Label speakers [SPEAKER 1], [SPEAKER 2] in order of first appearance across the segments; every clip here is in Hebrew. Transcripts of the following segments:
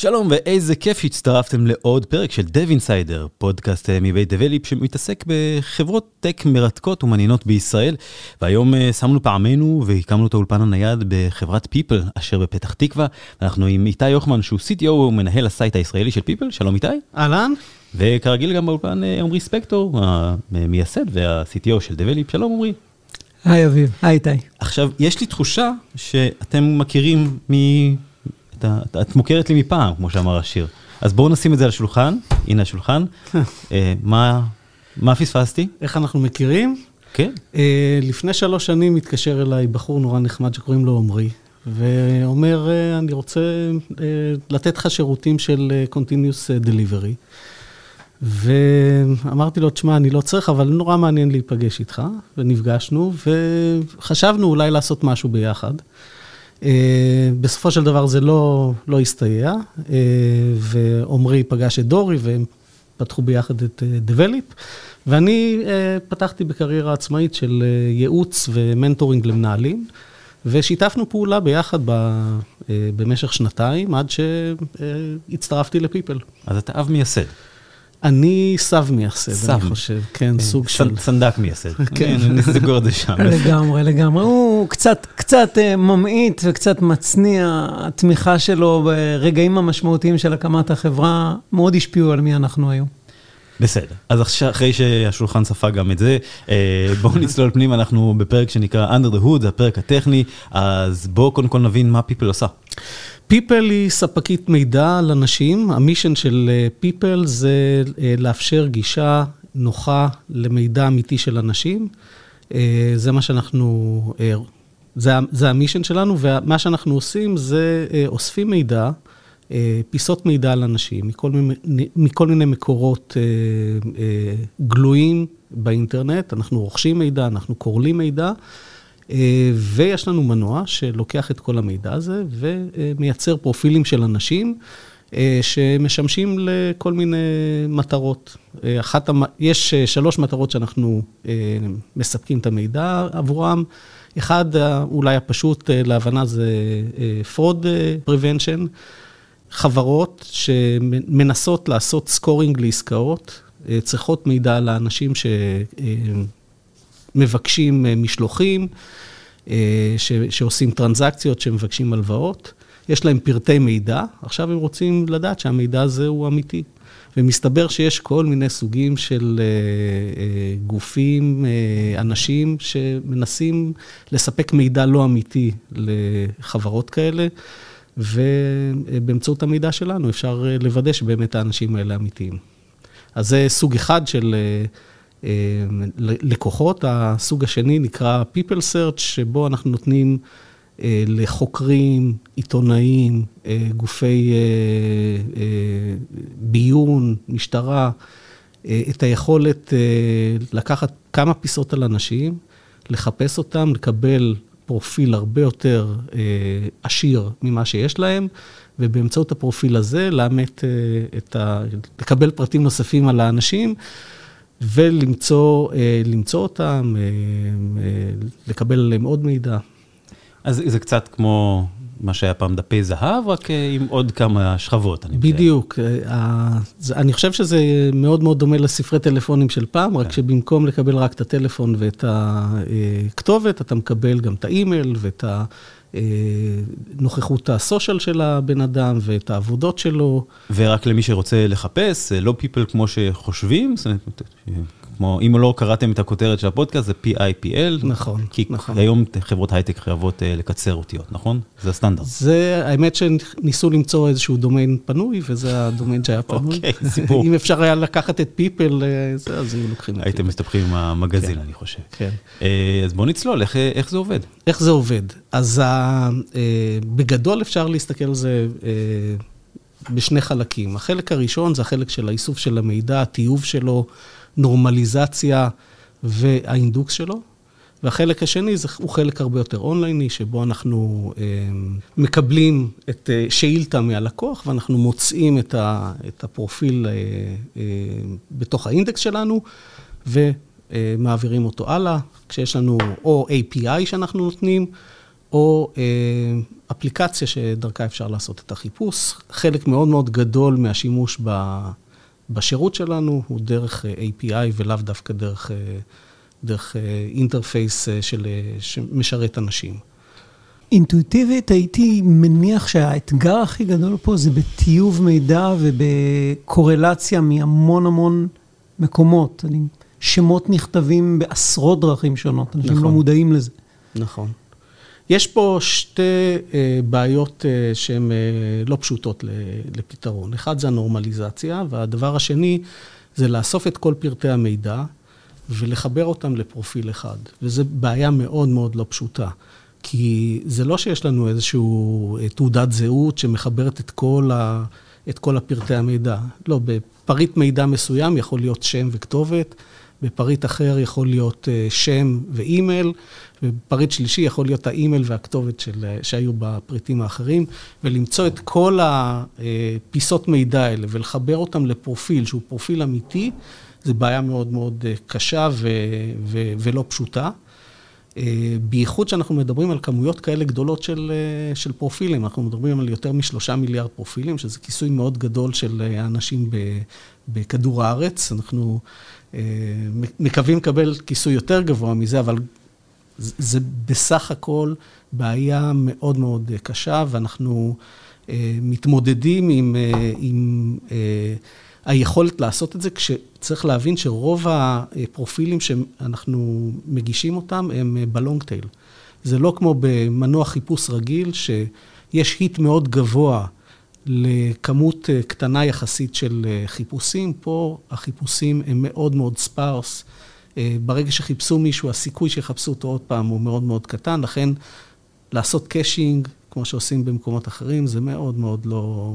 [SPEAKER 1] שלום ואיזה כיף שהצטרפתם לעוד פרק של Dev Insider, פודקאסט אה, מבית דבליפ שמתעסק בחברות טק מרתקות ומעניינות בישראל. והיום אה, שמנו פעמינו והקמנו את האולפן הנייד בחברת פיפל אשר בפתח תקווה. אנחנו עם איתי יוחמן שהוא CTO ומנהל ה site הישראלי של פיפל, שלום איתי.
[SPEAKER 2] אהלן.
[SPEAKER 1] וכרגיל גם באולפן אה, עמרי ספקטור, המייסד וה-CTO של דבליפ, שלום עמרי.
[SPEAKER 2] היי אביב, היי איתי.
[SPEAKER 1] עכשיו, יש לי תחושה שאתם מכירים מ... את, את מוכרת לי מפעם, כמו שאמר השיר. אז בואו נשים את זה על השולחן, הנה השולחן. אה, מה, מה פספסתי?
[SPEAKER 2] איך אנחנו מכירים?
[SPEAKER 1] כן.
[SPEAKER 2] אה, לפני שלוש שנים התקשר אליי בחור נורא נחמד שקוראים לו עמרי, ואומר, אה, אני רוצה לתת לך שירותים של Continuous Delivery. ואמרתי לו, תשמע, אני לא צריך, אבל נורא מעניין להיפגש איתך, ונפגשנו, וחשבנו אולי לעשות משהו ביחד. אה, בסופו של דבר זה לא, לא הסתייע, אה, ועמרי פגש את דורי והם פתחו ביחד את דבליפ, אה, ואני פתחתי בקריירה עצמאית של ייעוץ ו mentoring למנהלים, ושיתפנו פעולה ביחד ב, במשך שנתיים, עד שהצטרפתי לפיפל.
[SPEAKER 1] אז אתה אב מייסד.
[SPEAKER 2] אני סב מייסד, אני חושב, כן, כן, סוג של...
[SPEAKER 1] סנדק מייסד, כן, נסגור את זה שם.
[SPEAKER 2] לגמרי, לגמרי. הוא קצת, קצת אה, ממעיט וקצת מצניע, התמיכה שלו ברגעים המשמעותיים של הקמת החברה מאוד השפיעו על מי אנחנו היום.
[SPEAKER 1] בסדר, אז אחרי שהשולחן ספג גם את זה, אה, בואו נצלול פנים, אנחנו בפרק שנקרא Under the Hood, זה הפרק הטכני, אז בואו קודם כל נבין מה פיפל עושה.
[SPEAKER 2] פיפל היא ספקית מידע לנשים, המישן של פיפל אה, זה אה, לאפשר גישה נוחה למידע אמיתי של אנשים. אה, זה מה שאנחנו, זה, זה המישן שלנו, ומה שאנחנו עושים זה אוספים מידע, פיסות מידע על אנשים, מכל מכל מיני מקורות גלויים באינטרנט, אנחנו רוכשים מידע, אנחנו קורלים מידע. אה, ויש לנו מנוע שלוקח את כל המידע הזה ומייצר פרופילים של אנשים אה, שמשמשים לכל מיני מטרות. אה, אחת, יש שלוש מטרות שאנחנו מספקים את המידע עבורם. אחד, אולי הפשוט להבנה זה fraud prevention. חברות שמנסות לעשות סקורינג לעסקאות, צריכות מידע על האנשים ש... מבקשים אה, משלוחים, אה, ש, שעושים טרנזקציות, שמבקשים הלוואות. יש להם פרטי מידע, עכשיו הם רוצים לדעת שהמידע הזה הוא אמיתי. ומסתבר שיש כל מיני סוגים של uh, uh, גופים, uh, אנשים שמנסים לספק מידע לא אמיתי לחברות כאלה, ובאמצעות המידע שלנו אפשר לוודא שבאמת האנשים האלה אמיתיים. אז זה סוג אחד של... אה, לקוחות. הסוג השני נקרא People Search, שבו אנחנו נותנים אה, לחוקרים, עיתונאים, אה, גופי ביון, משטרה, את היכולת לקחת כמה פיסות על אנשים, לחפש אותם, לקבל פרופיל הרבה יותר עשיר ממה שיש להם, ובאמצעות הפרופיל הזה לאמת את ה... לקבל פרטים נוספים על האנשים. ולמצוא אה, אותם, אה, אה, לקבל עליהם עוד מידע.
[SPEAKER 1] אז זה קצת כמו מה שהיה פעם דפי זהב, רק עם עוד כמה שכבות,
[SPEAKER 2] אני. בדיוק. אני חושב שזה מאוד מאוד דומה לספרי טלפונים של פעם, רק כן. שבמקום לקבל רק את הטלפון ואת הכתובת, אתה מקבל גם את האימייל ואת ה... אה, נוכחות הסושיאל של הבן אדם ואת העבודות שלו.
[SPEAKER 1] ורק למי שרוצה לחפש, לא people כמו שחושבים, כמו, אם לא קראתם את הכותרת של הפודקאסט, זה PIPL.
[SPEAKER 2] נכון,
[SPEAKER 1] כי
[SPEAKER 2] נכון.
[SPEAKER 1] כי היום חברות הייטק חייבות uh, לקצר אותיות, נכון? זה הסטנדרט.
[SPEAKER 2] זה, האמת שניסו למצוא איזשהו דומיין פנוי, וזה הדומיין שהיה פנוי.
[SPEAKER 1] אוקיי, סיפור.
[SPEAKER 2] אם אפשר היה לקחת את פיפל, אה, אז היו לוקחים את
[SPEAKER 1] הייתם מסתבכים עם המגזין, כן, אני חושב.
[SPEAKER 2] כן.
[SPEAKER 1] Uh, אז בוא נצלול, איך, איך זה עובד?
[SPEAKER 2] איך זה עובד? אז uh, בגדול אפשר להסתכל על זה... בשני חלקים. החלק הראשון זה החלק של האיסוף של המידע, הטיוב שלו, נורמליזציה והאינדוקס שלו. והחלק השני זה, הוא חלק הרבה יותר אונלייני, שבו אנחנו אה, מקבלים את אה, שאילתה מהלקוח, ואנחנו מוצאים את, ה, את הפרופיל אה, אה, בתוך האינדקס שלנו, ומעבירים אותו הלאה, כשיש לנו או API שאנחנו נותנים, או אה, אפליקציה שדרכה אפשר לעשות את החיפוש. חלק מאוד מאוד גדול מהשימוש ב, בשירות שלנו הוא דרך אה, API ולאו דווקא דרך... אה, דרך אינטרפייס אה, של, שמשרת אנשים.
[SPEAKER 3] אינטואיטיבית הייתי מניח שהאתגר הכי גדול פה זה בטיוב מידע ובקורלציה מהמון המון מקומות. אני, שמות נכתבים בעשרות דרכים שונות, אנשים לא נכון. לא מודעים לזה.
[SPEAKER 2] נכון. יש פה שתי uh, בעיות uh, שהן uh, לא פשוטות לפתרון. אחד זה הנורמליזציה, והדבר השני זה לאסוף את כל פרטי המידע ולחבר אותם לפרופיל אחד. וזו בעיה מאוד מאוד לא פשוטה. כי זה לא שיש לנו איזושהי אה, תעודת זהות שמחברת את כל, ה, את כל הפרטי המידע. לא, בפריט מידע מסוים יכול להיות שם וכתובת, בפריט אחר יכול להיות אה, שם ואימייל, ובפריט שלישי יכול להיות האימייל והכתובת של, אה, שהיו בפריטים האחרים, ולמצוא את כל הפיסות מידע האלה ולחבר אותם לפרופיל שהוא פרופיל אמיתי. זו בעיה מאוד מאוד אה, קשה ו- ו- ולא פשוטה. אה, בייחוד שאנחנו מדברים על כמויות כאלה גדולות של, אה, של פרופילים, אנחנו מדברים על יותר משלושה מיליארד פרופילים, שזה כיסוי מאוד גדול של האנשים בכדור הארץ. אנחנו מקווים לקבל כיסוי יותר גבוה מזה, אבל זה בסך הכל בעיה מאוד מאוד קשה, ואנחנו מתמודדים עם... עם היכולת לעשות את זה, כשצריך להבין שרוב הפרופילים שאנחנו מגישים אותם הם בלונג טייל. זה לא כמו במנוע חיפוש רגיל, שיש היט מאוד גבוה לכמות קטנה יחסית של חיפושים. פה החיפושים הם מאוד מאוד ספארס. ברגע שחיפשו מישהו, הסיכוי שיחפשו אותו עוד פעם הוא מאוד מאוד קטן, לכן לעשות caching, כמו שעושים במקומות אחרים, זה מאוד מאוד לא,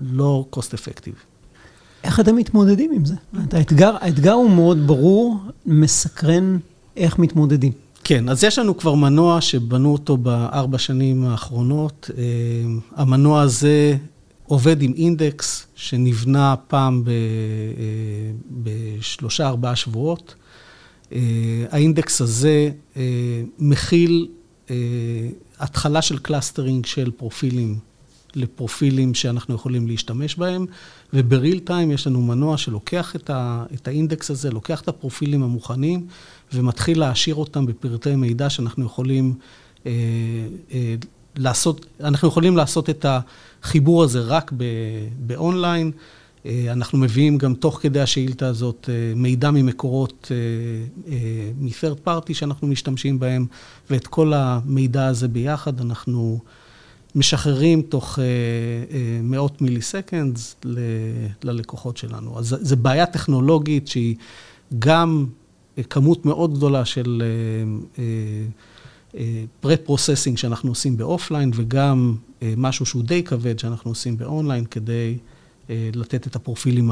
[SPEAKER 2] לא cost effective.
[SPEAKER 3] איך אתם מתמודדים עם זה? האתגר, האתגר הוא מאוד ברור, מסקרן איך מתמודדים.
[SPEAKER 2] כן, אז יש לנו כבר מנוע שבנו אותו בארבע שנים האחרונות. אה, המנוע הזה עובד עם אינדקס שנבנה פעם ב, אה, שבועות. אה, האינדקס הזה מכיל התחלה של clustering של פרופילים לפרופילים שאנחנו יכולים להשתמש בהם, וב real time יש לנו מנוע שלוקח את, ה, את האינדקס הזה, לוקח את הפרופילים המוכנים, ומתחיל להעשיר אותם בפרטי מידע שאנחנו יכולים אה, אה, לעשות, אנחנו יכולים לעשות את החיבור הזה רק באונליין. אה, אנחנו מביאים גם תוך כדי השאילתה הזאת אה, מידע ממקורות אה, מ-third party שאנחנו משתמשים בהם, ואת כל המידע הזה ביחד אנחנו... משחררים תוך אה, אה, מאות milliseconds ללקוחות שלנו. אז זו בעיה טכנולוגית שהיא גם אה, כמות מאוד גדולה של pre-processing שאנחנו עושים ב offline, וגם משהו שהוא די כבד שאנחנו עושים באונליין, כדי לתת את הפרופילים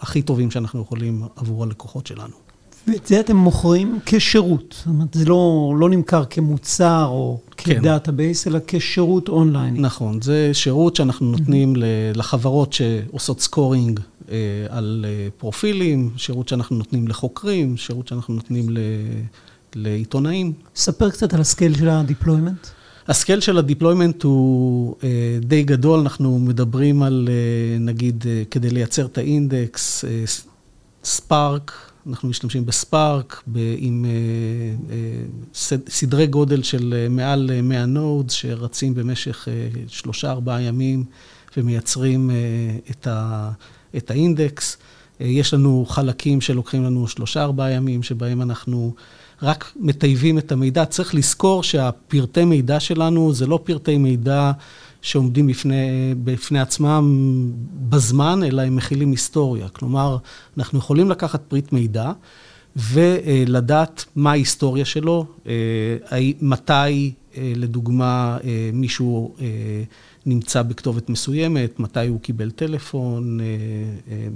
[SPEAKER 2] הכי טובים שאנחנו יכולים עבור הלקוחות שלנו.
[SPEAKER 3] ואת זה אתם מוכרים כשירות. זאת אומרת, זה לא, לא נמכר כמוצר או כן. כ database, אלא כשירות אונליין.
[SPEAKER 2] נכון, זה שירות שאנחנו נותנים mm-hmm. לחברות שעושות scoring אה, על אה, פרופילים, שירות שאנחנו נותנים לחוקרים, שירות שאנחנו נותנים ל, לעיתונאים.
[SPEAKER 3] ספר קצת על ה scale של ה
[SPEAKER 2] deployment. ה scale של ה deployment הוא אה, די גדול, אנחנו מדברים על, אה, נגיד, אה, כדי לייצר את האינדקס, אה, Spark, אנחנו משתמשים ב Spark, עם אה, אה, סדרי גודל של אה, מעל 100 nodes שרצים במשך שלושה-ארבעה ימים ומייצרים את, ה, את האינדקס. יש לנו חלקים שלוקחים לנו שלושה-ארבעה ימים, שבהם אנחנו רק מטייבים את המידע. צריך לזכור שהפרטי מידע שלנו זה לא פרטי מידע שעומדים בפני, בפני עצמם בזמן, אלא הם מכילים היסטוריה. כלומר, אנחנו יכולים לקחת פריט מידע ולדעת מה ההיסטוריה שלו, אה, מתי, אה, לדוגמה, אה, מישהו נמצא בכתובת מסוימת, מתי הוא קיבל טלפון,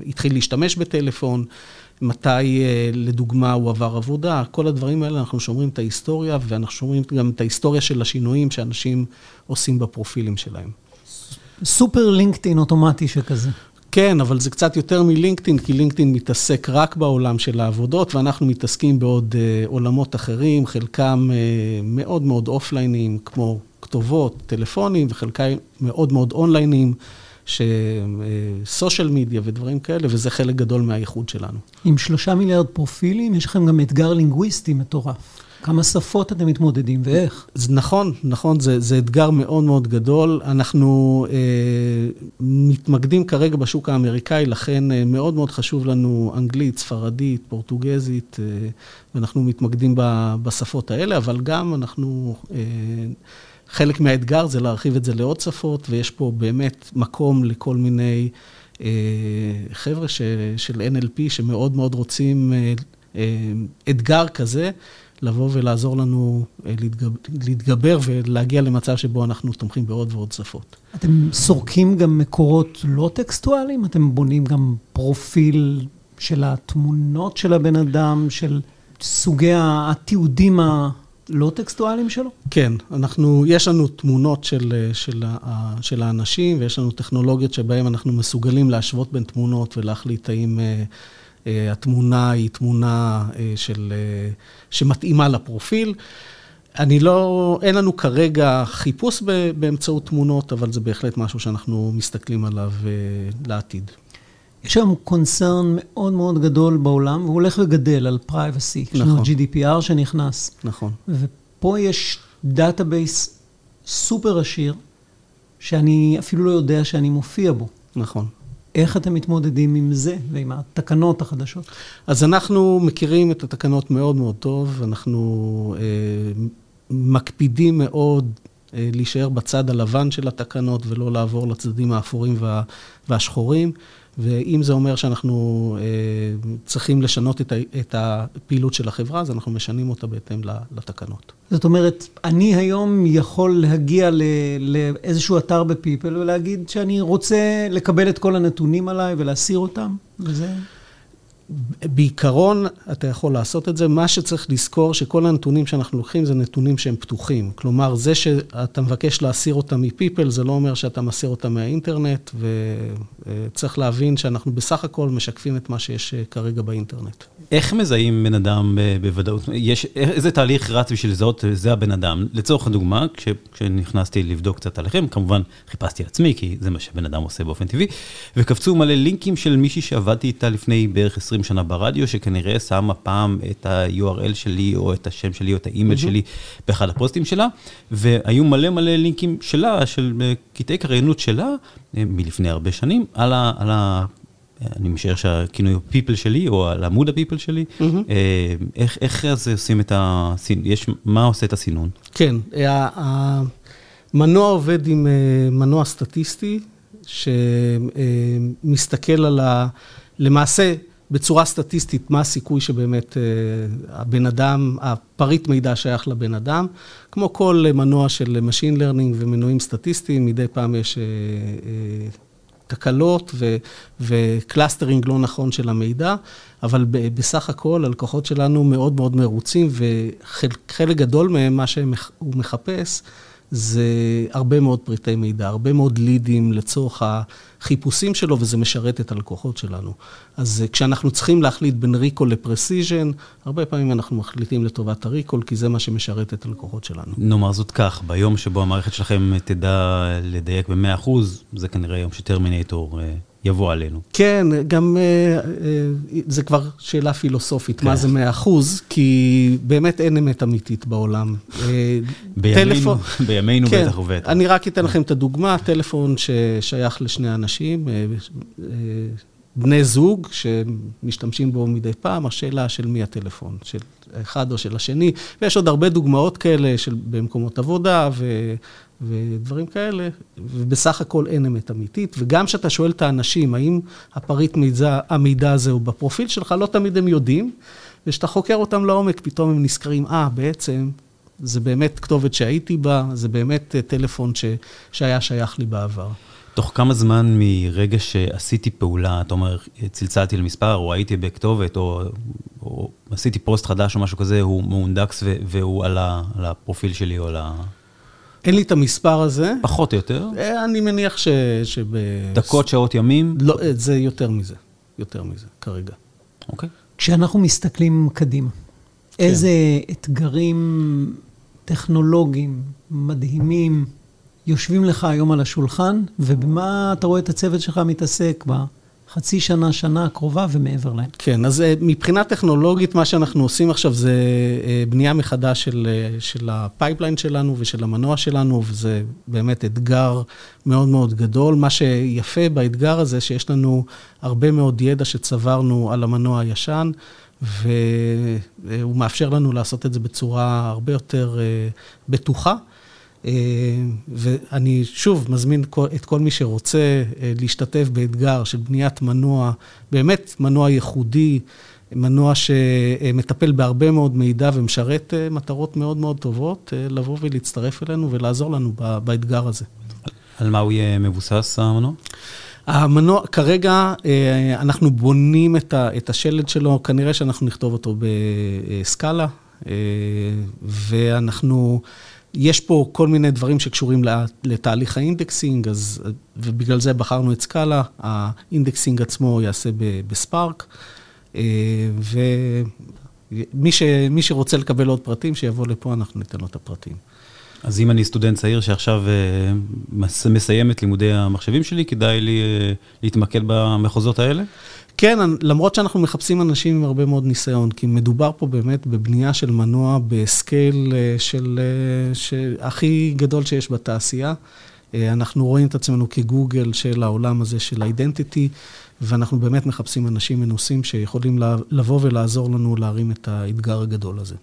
[SPEAKER 2] התחיל להשתמש בטלפון. מתי, לדוגמה, הוא עבר עבודה, כל הדברים האלה, אנחנו שומרים את ההיסטוריה, ואנחנו שומרים גם את ההיסטוריה של השינויים שאנשים עושים בפרופילים שלהם.
[SPEAKER 3] סופר לינקדאין אוטומטי שכזה.
[SPEAKER 2] כן, אבל זה קצת יותר מלינקדאין, כי לינקדאין מתעסק רק בעולם של העבודות, ואנחנו מתעסקים בעוד uh, עולמות אחרים, חלקם uh, מאוד מאוד אופליינים, כמו כתובות, טלפונים, וחלקם מאוד מאוד אונליינים, סושיאל מדיה ודברים כאלה, וזה חלק גדול מהייחוד שלנו.
[SPEAKER 3] עם שלושה מיליארד פרופילים, יש לכם גם אתגר לינגוויסטי מטורף. כמה שפות אתם מתמודדים ואיך?
[SPEAKER 2] זה נכון, נכון, זה, זה אתגר מאוד מאוד גדול. אנחנו אה, מתמקדים כרגע בשוק האמריקאי, לכן אה, מאוד מאוד חשוב לנו אנגלית, ספרדית, פורטוגזית, אה, ואנחנו מתמקדים ב, בשפות האלה, אבל גם אנחנו... אה, חלק מהאתגר זה להרחיב את זה לעוד שפות, ויש פה באמת מקום לכל מיני אה, חבר'ה ש, של NLP שמאוד מאוד רוצים אה, אה, אתגר כזה. לבוא ולעזור לנו אה, להתגבר, להתגבר ולהגיע למצב שבו אנחנו תומכים בעוד ועוד שפות.
[SPEAKER 3] אתם סורקים גם מקורות לא טקסטואליים? אתם בונים גם פרופיל של התמונות של הבן אדם, של סוגי התיעודים הלא טקסטואליים שלו?
[SPEAKER 2] כן, אנחנו, יש לנו תמונות של, של, של האנשים, ויש לנו טכנולוגיות שבהן אנחנו מסוגלים להשוות בין תמונות ולהחליט האם... אה, אה, התמונה היא תמונה אה, של, אה, שמתאימה לפרופיל. אני לא, אין לנו כרגע חיפוש באמצעות תמונות, אבל זה בהחלט משהו שאנחנו מסתכלים עליו לעתיד.
[SPEAKER 3] יש היום קונצרן מאוד מאוד גדול בעולם, והוא הולך וגדל על privacy. נכון. יש לנו GDPR שנכנס.
[SPEAKER 2] נכון.
[SPEAKER 3] ופה יש database סופר עשיר, שאני אפילו לא יודע שאני מופיע בו.
[SPEAKER 2] נכון.
[SPEAKER 3] איך אתם מתמודדים עם זה ועם התקנות החדשות?
[SPEAKER 2] אז אנחנו מכירים את התקנות מאוד מאוד טוב, אנחנו אה, מקפידים מאוד אה, להישאר בצד הלבן של התקנות ולא לעבור לצדדים האפורים וה, והשחורים. ואם זה אומר שאנחנו אה, צריכים לשנות את, הפעילות של החברה, אז אנחנו משנים אותה בהתאם לתקנות.
[SPEAKER 3] זאת אומרת, אני היום יכול להגיע לאיזשהו אתר בפיפל ולהגיד שאני רוצה לקבל את כל הנתונים עליי ולהסיר אותם, וזה...
[SPEAKER 2] בעיקרון, אתה יכול לעשות את זה. מה שצריך לזכור, שכל הנתונים שאנחנו לוקחים זה נתונים שהם פתוחים. כלומר, זה שאתה מבקש להסיר אותם מפיפל, זה לא אומר שאתה מסיר אותם מהאינטרנט, וצריך להבין שאנחנו בסך הכל משקפים את מה שיש אה, כרגע באינטרנט.
[SPEAKER 1] איך מזהים בן אדם בוודאות? יש, איזה תהליך רץ בשביל לזהות, זה הבן אדם? לצורך הדוגמה, כש, כשנכנסתי לבדוק קצת עליכם, כמובן חיפשתי עצמי, כי זה מה שבן אדם עושה באופן טבעי, וקפצו מלא לינקים של מישהי שעבדתי איתה לפני בערך 20 שנה ברדיו, שכנראה שמה פעם את ה-URL שלי, או את השם שלי, או את האימייל שלי באחד הפוסטים שלה, והיו מלא מלא לינקים שלה, של קטעי קריינות שלה, אה, מלפני הרבה שנים, על ה... על ה אני משער שהכינוי הוא פיפל שלי, או על עמוד הפיפל שלי. Mm-hmm. איך, איך אז עושים את הסינון? יש, מה עושה את הסינון?
[SPEAKER 2] כן, המנוע עובד עם אה, מנוע סטטיסטי, שמסתכל על ה... למעשה, בצורה סטטיסטית, מה הסיכוי שבאמת הבן אדם, הפריט מידע שייך לבן אדם. כמו כל מנוע של Machine Learning ומנועים סטטיסטיים, מדי פעם יש תקלות ו clustering לא נכון של המידע, אבל בסך הכל הלקוחות שלנו מאוד מאוד מרוצים, וחלק גדול מהם, מה שהוא מחפש, זה הרבה מאוד פריטי מידע, הרבה מאוד לידים לצורך החיפושים שלו, וזה משרת את הלקוחות שלנו. אז כשאנחנו צריכים להחליט בין ריקול לפרסיז'ן, הרבה פעמים אנחנו מחליטים לטובת הריקול, כי זה מה שמשרת את הלקוחות שלנו.
[SPEAKER 1] נאמר זאת כך, ביום שבו המערכת שלכם תדע לדייק ב-100%, זה כנראה יום שטרמינטור אה, יבוא עלינו.
[SPEAKER 2] כן, גם אה, אה, זה כבר שאלה פילוסופית, כן. מה זה 100 אחוז, כי באמת אין אמת אמיתית בעולם.
[SPEAKER 1] אה, בימינו, טלפון, בימינו כן, בטח ובטח.
[SPEAKER 2] אני רק אתן לכם את הדוגמה, טלפון ששייך לשני אנשים, בני זוג שמשתמשים בו מדי פעם, השאלה של מי הטלפון, של אחד או של השני, ויש עוד הרבה דוגמאות כאלה של, במקומות עבודה ו, ודברים כאלה, ובסך הכל אין אמת אמיתית. וגם כשאתה שואל את האנשים, האם הפריט מידע, המידע הזה הוא בפרופיל שלך, לא תמיד הם יודעים, וכשאתה חוקר אותם לעומק, פתאום הם נזכרים, אה, בעצם, זה באמת כתובת שהייתי בה, זה באמת טלפון ש, שהיה שייך לי בעבר.
[SPEAKER 1] תוך כמה זמן מרגע שעשיתי פעולה, אתה אומר, צלצלתי למספר, או הייתי בכתובת, או, או עשיתי פוסט חדש או משהו כזה, הוא מאונדקס והוא על, על הפרופיל שלי או על ה...
[SPEAKER 2] אין לי את המספר הזה.
[SPEAKER 1] פחות או יותר?
[SPEAKER 2] אה, אני מניח ש... שב...
[SPEAKER 1] דקות, שעות, ימים?
[SPEAKER 2] לא, אה, זה יותר מזה. יותר מזה, כרגע.
[SPEAKER 1] אוקיי.
[SPEAKER 3] כשאנחנו מסתכלים קדימה, כן. איזה אתגרים טכנולוגיים מדהימים יושבים לך היום על השולחן, ובמה אתה רואה את הצוות שלך מתעסק בחצי שנה, שנה הקרובה ומעבר להם?
[SPEAKER 2] כן, אז אה, מבחינה טכנולוגית, מה שאנחנו עושים עכשיו זה אה, בנייה מחדש של, אה, של ה pipeline שלנו ושל המנוע שלנו, וזה באמת אתגר מאוד מאוד גדול. מה שיפה באתגר הזה, שיש לנו הרבה מאוד ידע שצברנו על המנוע הישן. והוא מאפשר לנו לעשות את זה בצורה הרבה יותר בטוחה. אה, ואני שוב מזמין את כל מי שרוצה אה, להשתתף באתגר של בניית מנוע, באמת מנוע ייחודי, מנוע שמטפל בהרבה מאוד מידע ומשרת אה, מטרות מאוד מאוד טובות, לבוא ולהצטרף אלינו ולעזור לנו באתגר הזה.
[SPEAKER 1] על מה הוא יהיה מבוסס, המנוע?
[SPEAKER 2] המנוע, כרגע אנחנו בונים את השלד שלו, כנראה שאנחנו נכתוב אותו ב Scala, ואנחנו... יש פה כל מיני דברים שקשורים לתהליך ה indexing, אז, ובגלל זה בחרנו את Scala. ה indexing עצמו יעשה ב Spark, אה, ומי ש, שרוצה לקבל עוד פרטים, שיבוא לפה, אנחנו ניתן לו את הפרטים.
[SPEAKER 1] אז אם אני סטודנט צעיר שעכשיו אה, מסיים את לימודי המחשבים שלי, כדאי לי אה, להתמקד במחוזות האלה?
[SPEAKER 2] כן, למרות שאנחנו מחפשים אנשים עם הרבה מאוד ניסיון, כי מדובר פה באמת בבנייה של מנוע בסקייל אה, של, אה, של הכי גדול שיש בתעשייה. אה, אנחנו רואים את עצמנו כגוגל של העולם הזה של אידנטיטי, ואנחנו באמת מחפשים אנשים מנוסים שיכולים לבוא ולעזור לנו להרים את האתגר הגדול הזה.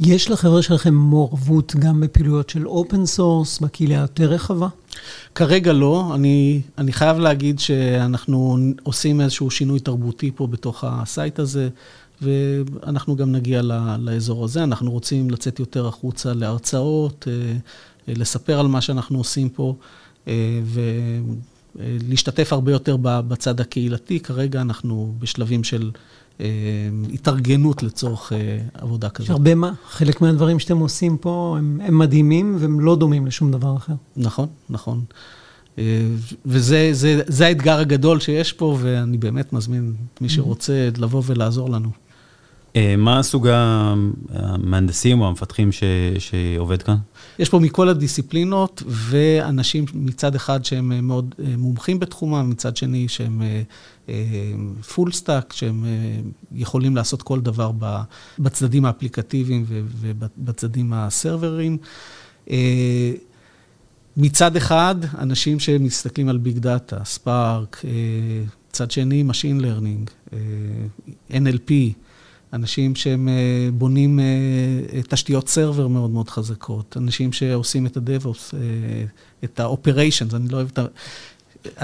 [SPEAKER 3] יש לחבר'ה שלכם מעורבות גם בפעילויות של open source, בקהילה יותר רחבה?
[SPEAKER 2] כרגע לא. אני, אני חייב להגיד שאנחנו עושים איזשהו שינוי תרבותי פה בתוך ה site הזה, ואנחנו גם נגיע ל, לאזור הזה. אנחנו רוצים לצאת יותר החוצה להרצאות, אה, לספר על מה שאנחנו עושים פה, אה, ולהשתתף הרבה יותר בצד הקהילתי. כרגע אנחנו בשלבים של... אה, התארגנות לצורך אה, עבודה כזאת.
[SPEAKER 3] יש הרבה מה, חלק מהדברים שאתם עושים פה הם, הם מדהימים והם לא דומים לשום דבר אחר.
[SPEAKER 2] נכון, נכון. אה, וזה זה, זה האתגר הגדול שיש פה, ואני באמת מזמין מי שרוצה לבוא ולעזור לנו.
[SPEAKER 1] אה, מה סוג המהנדסים או המפתחים ש, שעובד כאן?
[SPEAKER 2] יש פה מכל הדיסציפלינות, ואנשים מצד אחד שהם מאוד אה, מומחים בתחומם, מצד שני שהם full stack, שהם יכולים לעשות כל דבר בצדדים האפליקטיביים ובצדדים הסרברים. מצד אחד, אנשים שמסתכלים על big data, Spark, מצד שני, Machine Learning, NLP, אנשים שהם אה, בונים אה, תשתיות סרבר מאוד מאוד חזקות, אנשים שעושים את ה-DevOps, אה, את ה-Operations, אני לא אוהב את ה...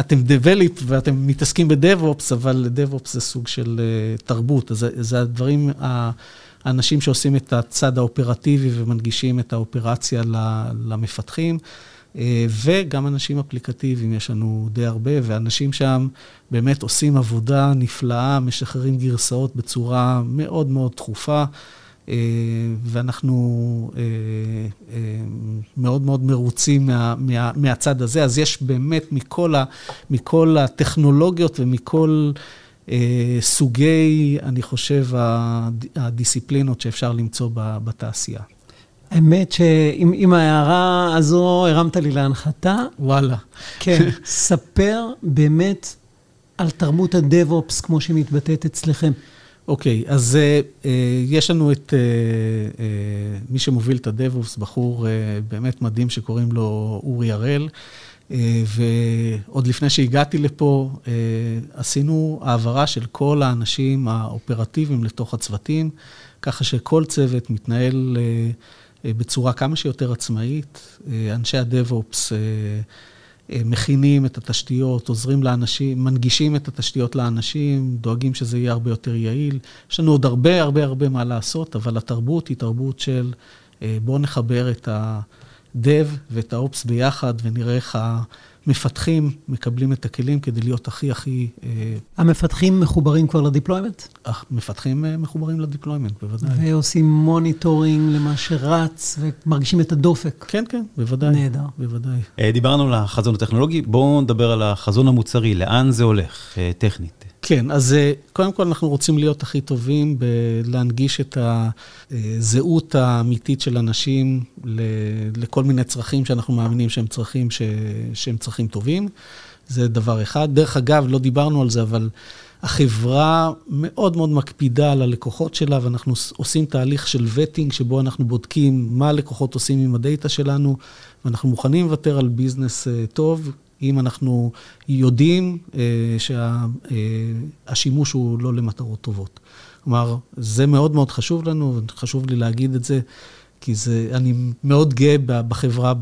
[SPEAKER 2] אתם Develop ואתם מתעסקים ב-DevOps, אבל DevOps זה סוג של תרבות, אז זה הדברים, האנשים שעושים את הצד האופרטיבי ומנגישים את האופרציה למפתחים. אה, וגם אנשים אפליקטיביים, יש לנו די הרבה, ואנשים שם באמת עושים עבודה נפלאה, משחררים גרסאות בצורה מאוד מאוד תכופה. אה, ואנחנו אה, מאוד מאוד מרוצים מה, מה, מהצד הזה. אז יש באמת מכל, ה, מכל הטכנולוגיות ומכל סוגי, אני חושב, הדיסציפלינות שאפשר למצוא בתעשייה.
[SPEAKER 3] האמת שעם ההערה הזו הרמת לי להנחתה.
[SPEAKER 2] וואלה.
[SPEAKER 3] כן, ספר באמת על תרבות הדב-אופס כמו שהיא מתבטאת אצלכם.
[SPEAKER 2] אוקיי, okay, אז uh, יש לנו את uh, uh, מי שמוביל את הדב-אופס, בחור uh, באמת מדהים שקוראים לו אורי הראל, uh, ועוד לפני שהגעתי לפה, uh, עשינו העברה של כל האנשים האופרטיביים לתוך הצוותים, ככה שכל צוות מתנהל... Uh, בצורה כמה שיותר עצמאית. אה, אנשי הדב-אופס אה, מכינים את התשתיות, עוזרים לאנשים, מנגישים את התשתיות לאנשים, דואגים שזה יהיה הרבה יותר יעיל. יש לנו עוד הרבה הרבה הרבה מה לעשות, אבל התרבות היא תרבות של בואו נחבר את, הדב ואת האופס ביחד, ונראה איך המפתחים מקבלים את הכלים כדי להיות הכי הכי... אה,
[SPEAKER 3] המפתחים מחוברים כבר לדיפלוימנט?
[SPEAKER 2] המפתחים אה, מחוברים ל deployment, בוודאי.
[SPEAKER 3] ועושים monitoring למה שרץ, ומרגישים את הדופק.
[SPEAKER 2] כן, כן, בוודאי.
[SPEAKER 3] נהדר.
[SPEAKER 2] בוודאי.
[SPEAKER 1] אה, דיברנו על החזון הטכנולוגי, בואו נדבר על החזון המוצרי, לאן זה הולך, טכנית.
[SPEAKER 2] כן, אז קודם כל אנחנו רוצים להיות הכי טובים בלהנגיש את הזהות האמיתית של אנשים לכל מיני צרכים שאנחנו מאמינים שהם צרכים, ש... שהם צרכים טובים. זה דבר אחד. דרך אגב, לא דיברנו על זה, אבל החברה מאוד מאוד מקפידה על הלקוחות שלה, ואנחנו עושים תהליך של וטינג, שבו אנחנו בודקים מה הלקוחות עושים עם הדאטה שלנו, ואנחנו מוכנים לוותר על ביזנס טוב, אם אנחנו יודעים אה, שהשימוש אה, הוא לא למטרות טובות. כלומר, זה מאוד מאוד חשוב לנו, וחשוב לי להגיד את זה, כי זה, אני מאוד גאה בחברה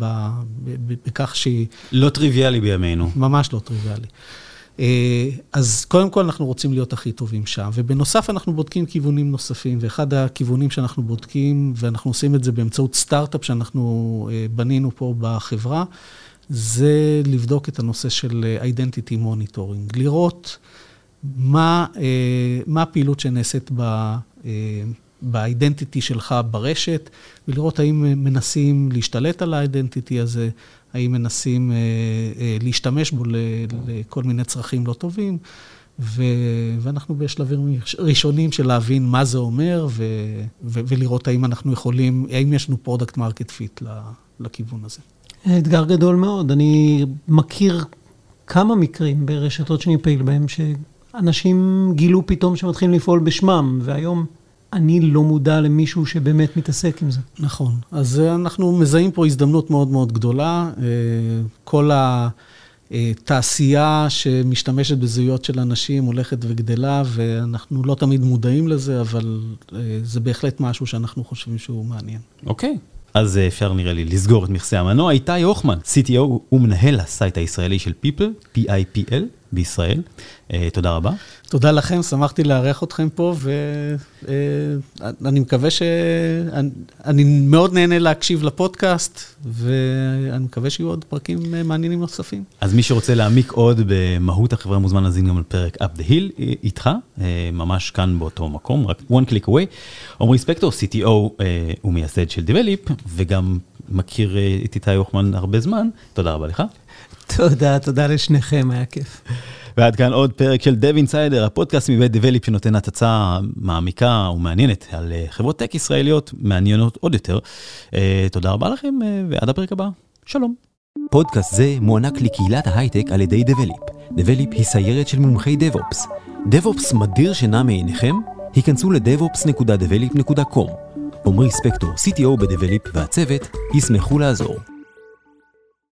[SPEAKER 2] בכך שהיא...
[SPEAKER 1] לא טריוויאלי בימינו.
[SPEAKER 2] ממש לא טריוויאלי. אה, אז קודם כל אנחנו רוצים להיות הכי טובים שם, ובנוסף אנחנו בודקים כיוונים נוספים, ואחד הכיוונים שאנחנו בודקים, ואנחנו עושים את זה באמצעות סטארט-אפ שאנחנו בנינו פה בחברה, זה לבדוק את הנושא של אה, identity monitoring, לראות מה, אה, מה הפעילות שנעשית באידנטיטי אה, שלך ברשת, ולראות האם מנסים להשתלט על ה identity הזה, האם מנסים להשתמש בו לכל מיני צרכים לא טובים. ו- ואנחנו בשלבים ראשונים של להבין מה זה אומר, ו- ו- ולראות האם אנחנו יכולים, האם יש לנו product market fit לכיוון הזה.
[SPEAKER 3] אתגר גדול מאוד. אני מכיר כמה מקרים ברשתות שאני פעיל בהם, שאנשים גילו פתאום שמתחילים לפעול בשמם, והיום אני לא מודע למישהו שבאמת מתעסק עם זה.
[SPEAKER 2] נכון. אז אנחנו מזהים פה הזדמנות מאוד מאוד גדולה. אה, כל התעשייה שמשתמשת בזהויות של אנשים הולכת וגדלה, ואנחנו לא תמיד מודעים לזה, אבל אה, זה בהחלט משהו שאנחנו חושבים שהוא מעניין.
[SPEAKER 1] אוקיי. Okay. אז אה, אפשר נראה לי לסגור את מכסה המנוע. איתי הוכמן, CTO ומנהל הסייט הישראלי של People, P-I-P-L, בישראל. Uh, תודה רבה.
[SPEAKER 2] תודה לכם, שמחתי לארח אתכם פה, ואני uh, מקווה ש... אני, מאוד נהנה להקשיב לפודקאסט, ואני מקווה שיהיו עוד פרקים uh, מעניינים נוספים.
[SPEAKER 1] אז מי שרוצה להעמיק עוד במהות החברה מוזמן להזין גם לפרק Up the Hill איתך, ממש כאן באותו מקום, רק one click away. עמרי ספקטור, CTO ומייסד של Develop, וגם מכיר את איתי הוכמן הרבה זמן, תודה רבה לך.
[SPEAKER 3] תודה, תודה לשניכם, היה כיף.
[SPEAKER 1] ועד כאן עוד פרק של Dev Insider, הפודקאסט מבית דבליפ שנותן הצצה מעמיקה ומעניינת על אה, חברות טק ישראליות מעניינות עוד יותר. אה, תודה רבה לכם אה, ועד הפרק הבא, שלום.
[SPEAKER 4] פודקאסט זה מוענק לקהילת ההייטק על ידי דבליפ. דבליפ היא סיירת של מומחי DevOps. DevOps מדיר שינה מעיניכם? היכנסו ל-devops.develop.com. עמרי ספקטור, CTO בדבליפ והצוות, ישמחו לעזור.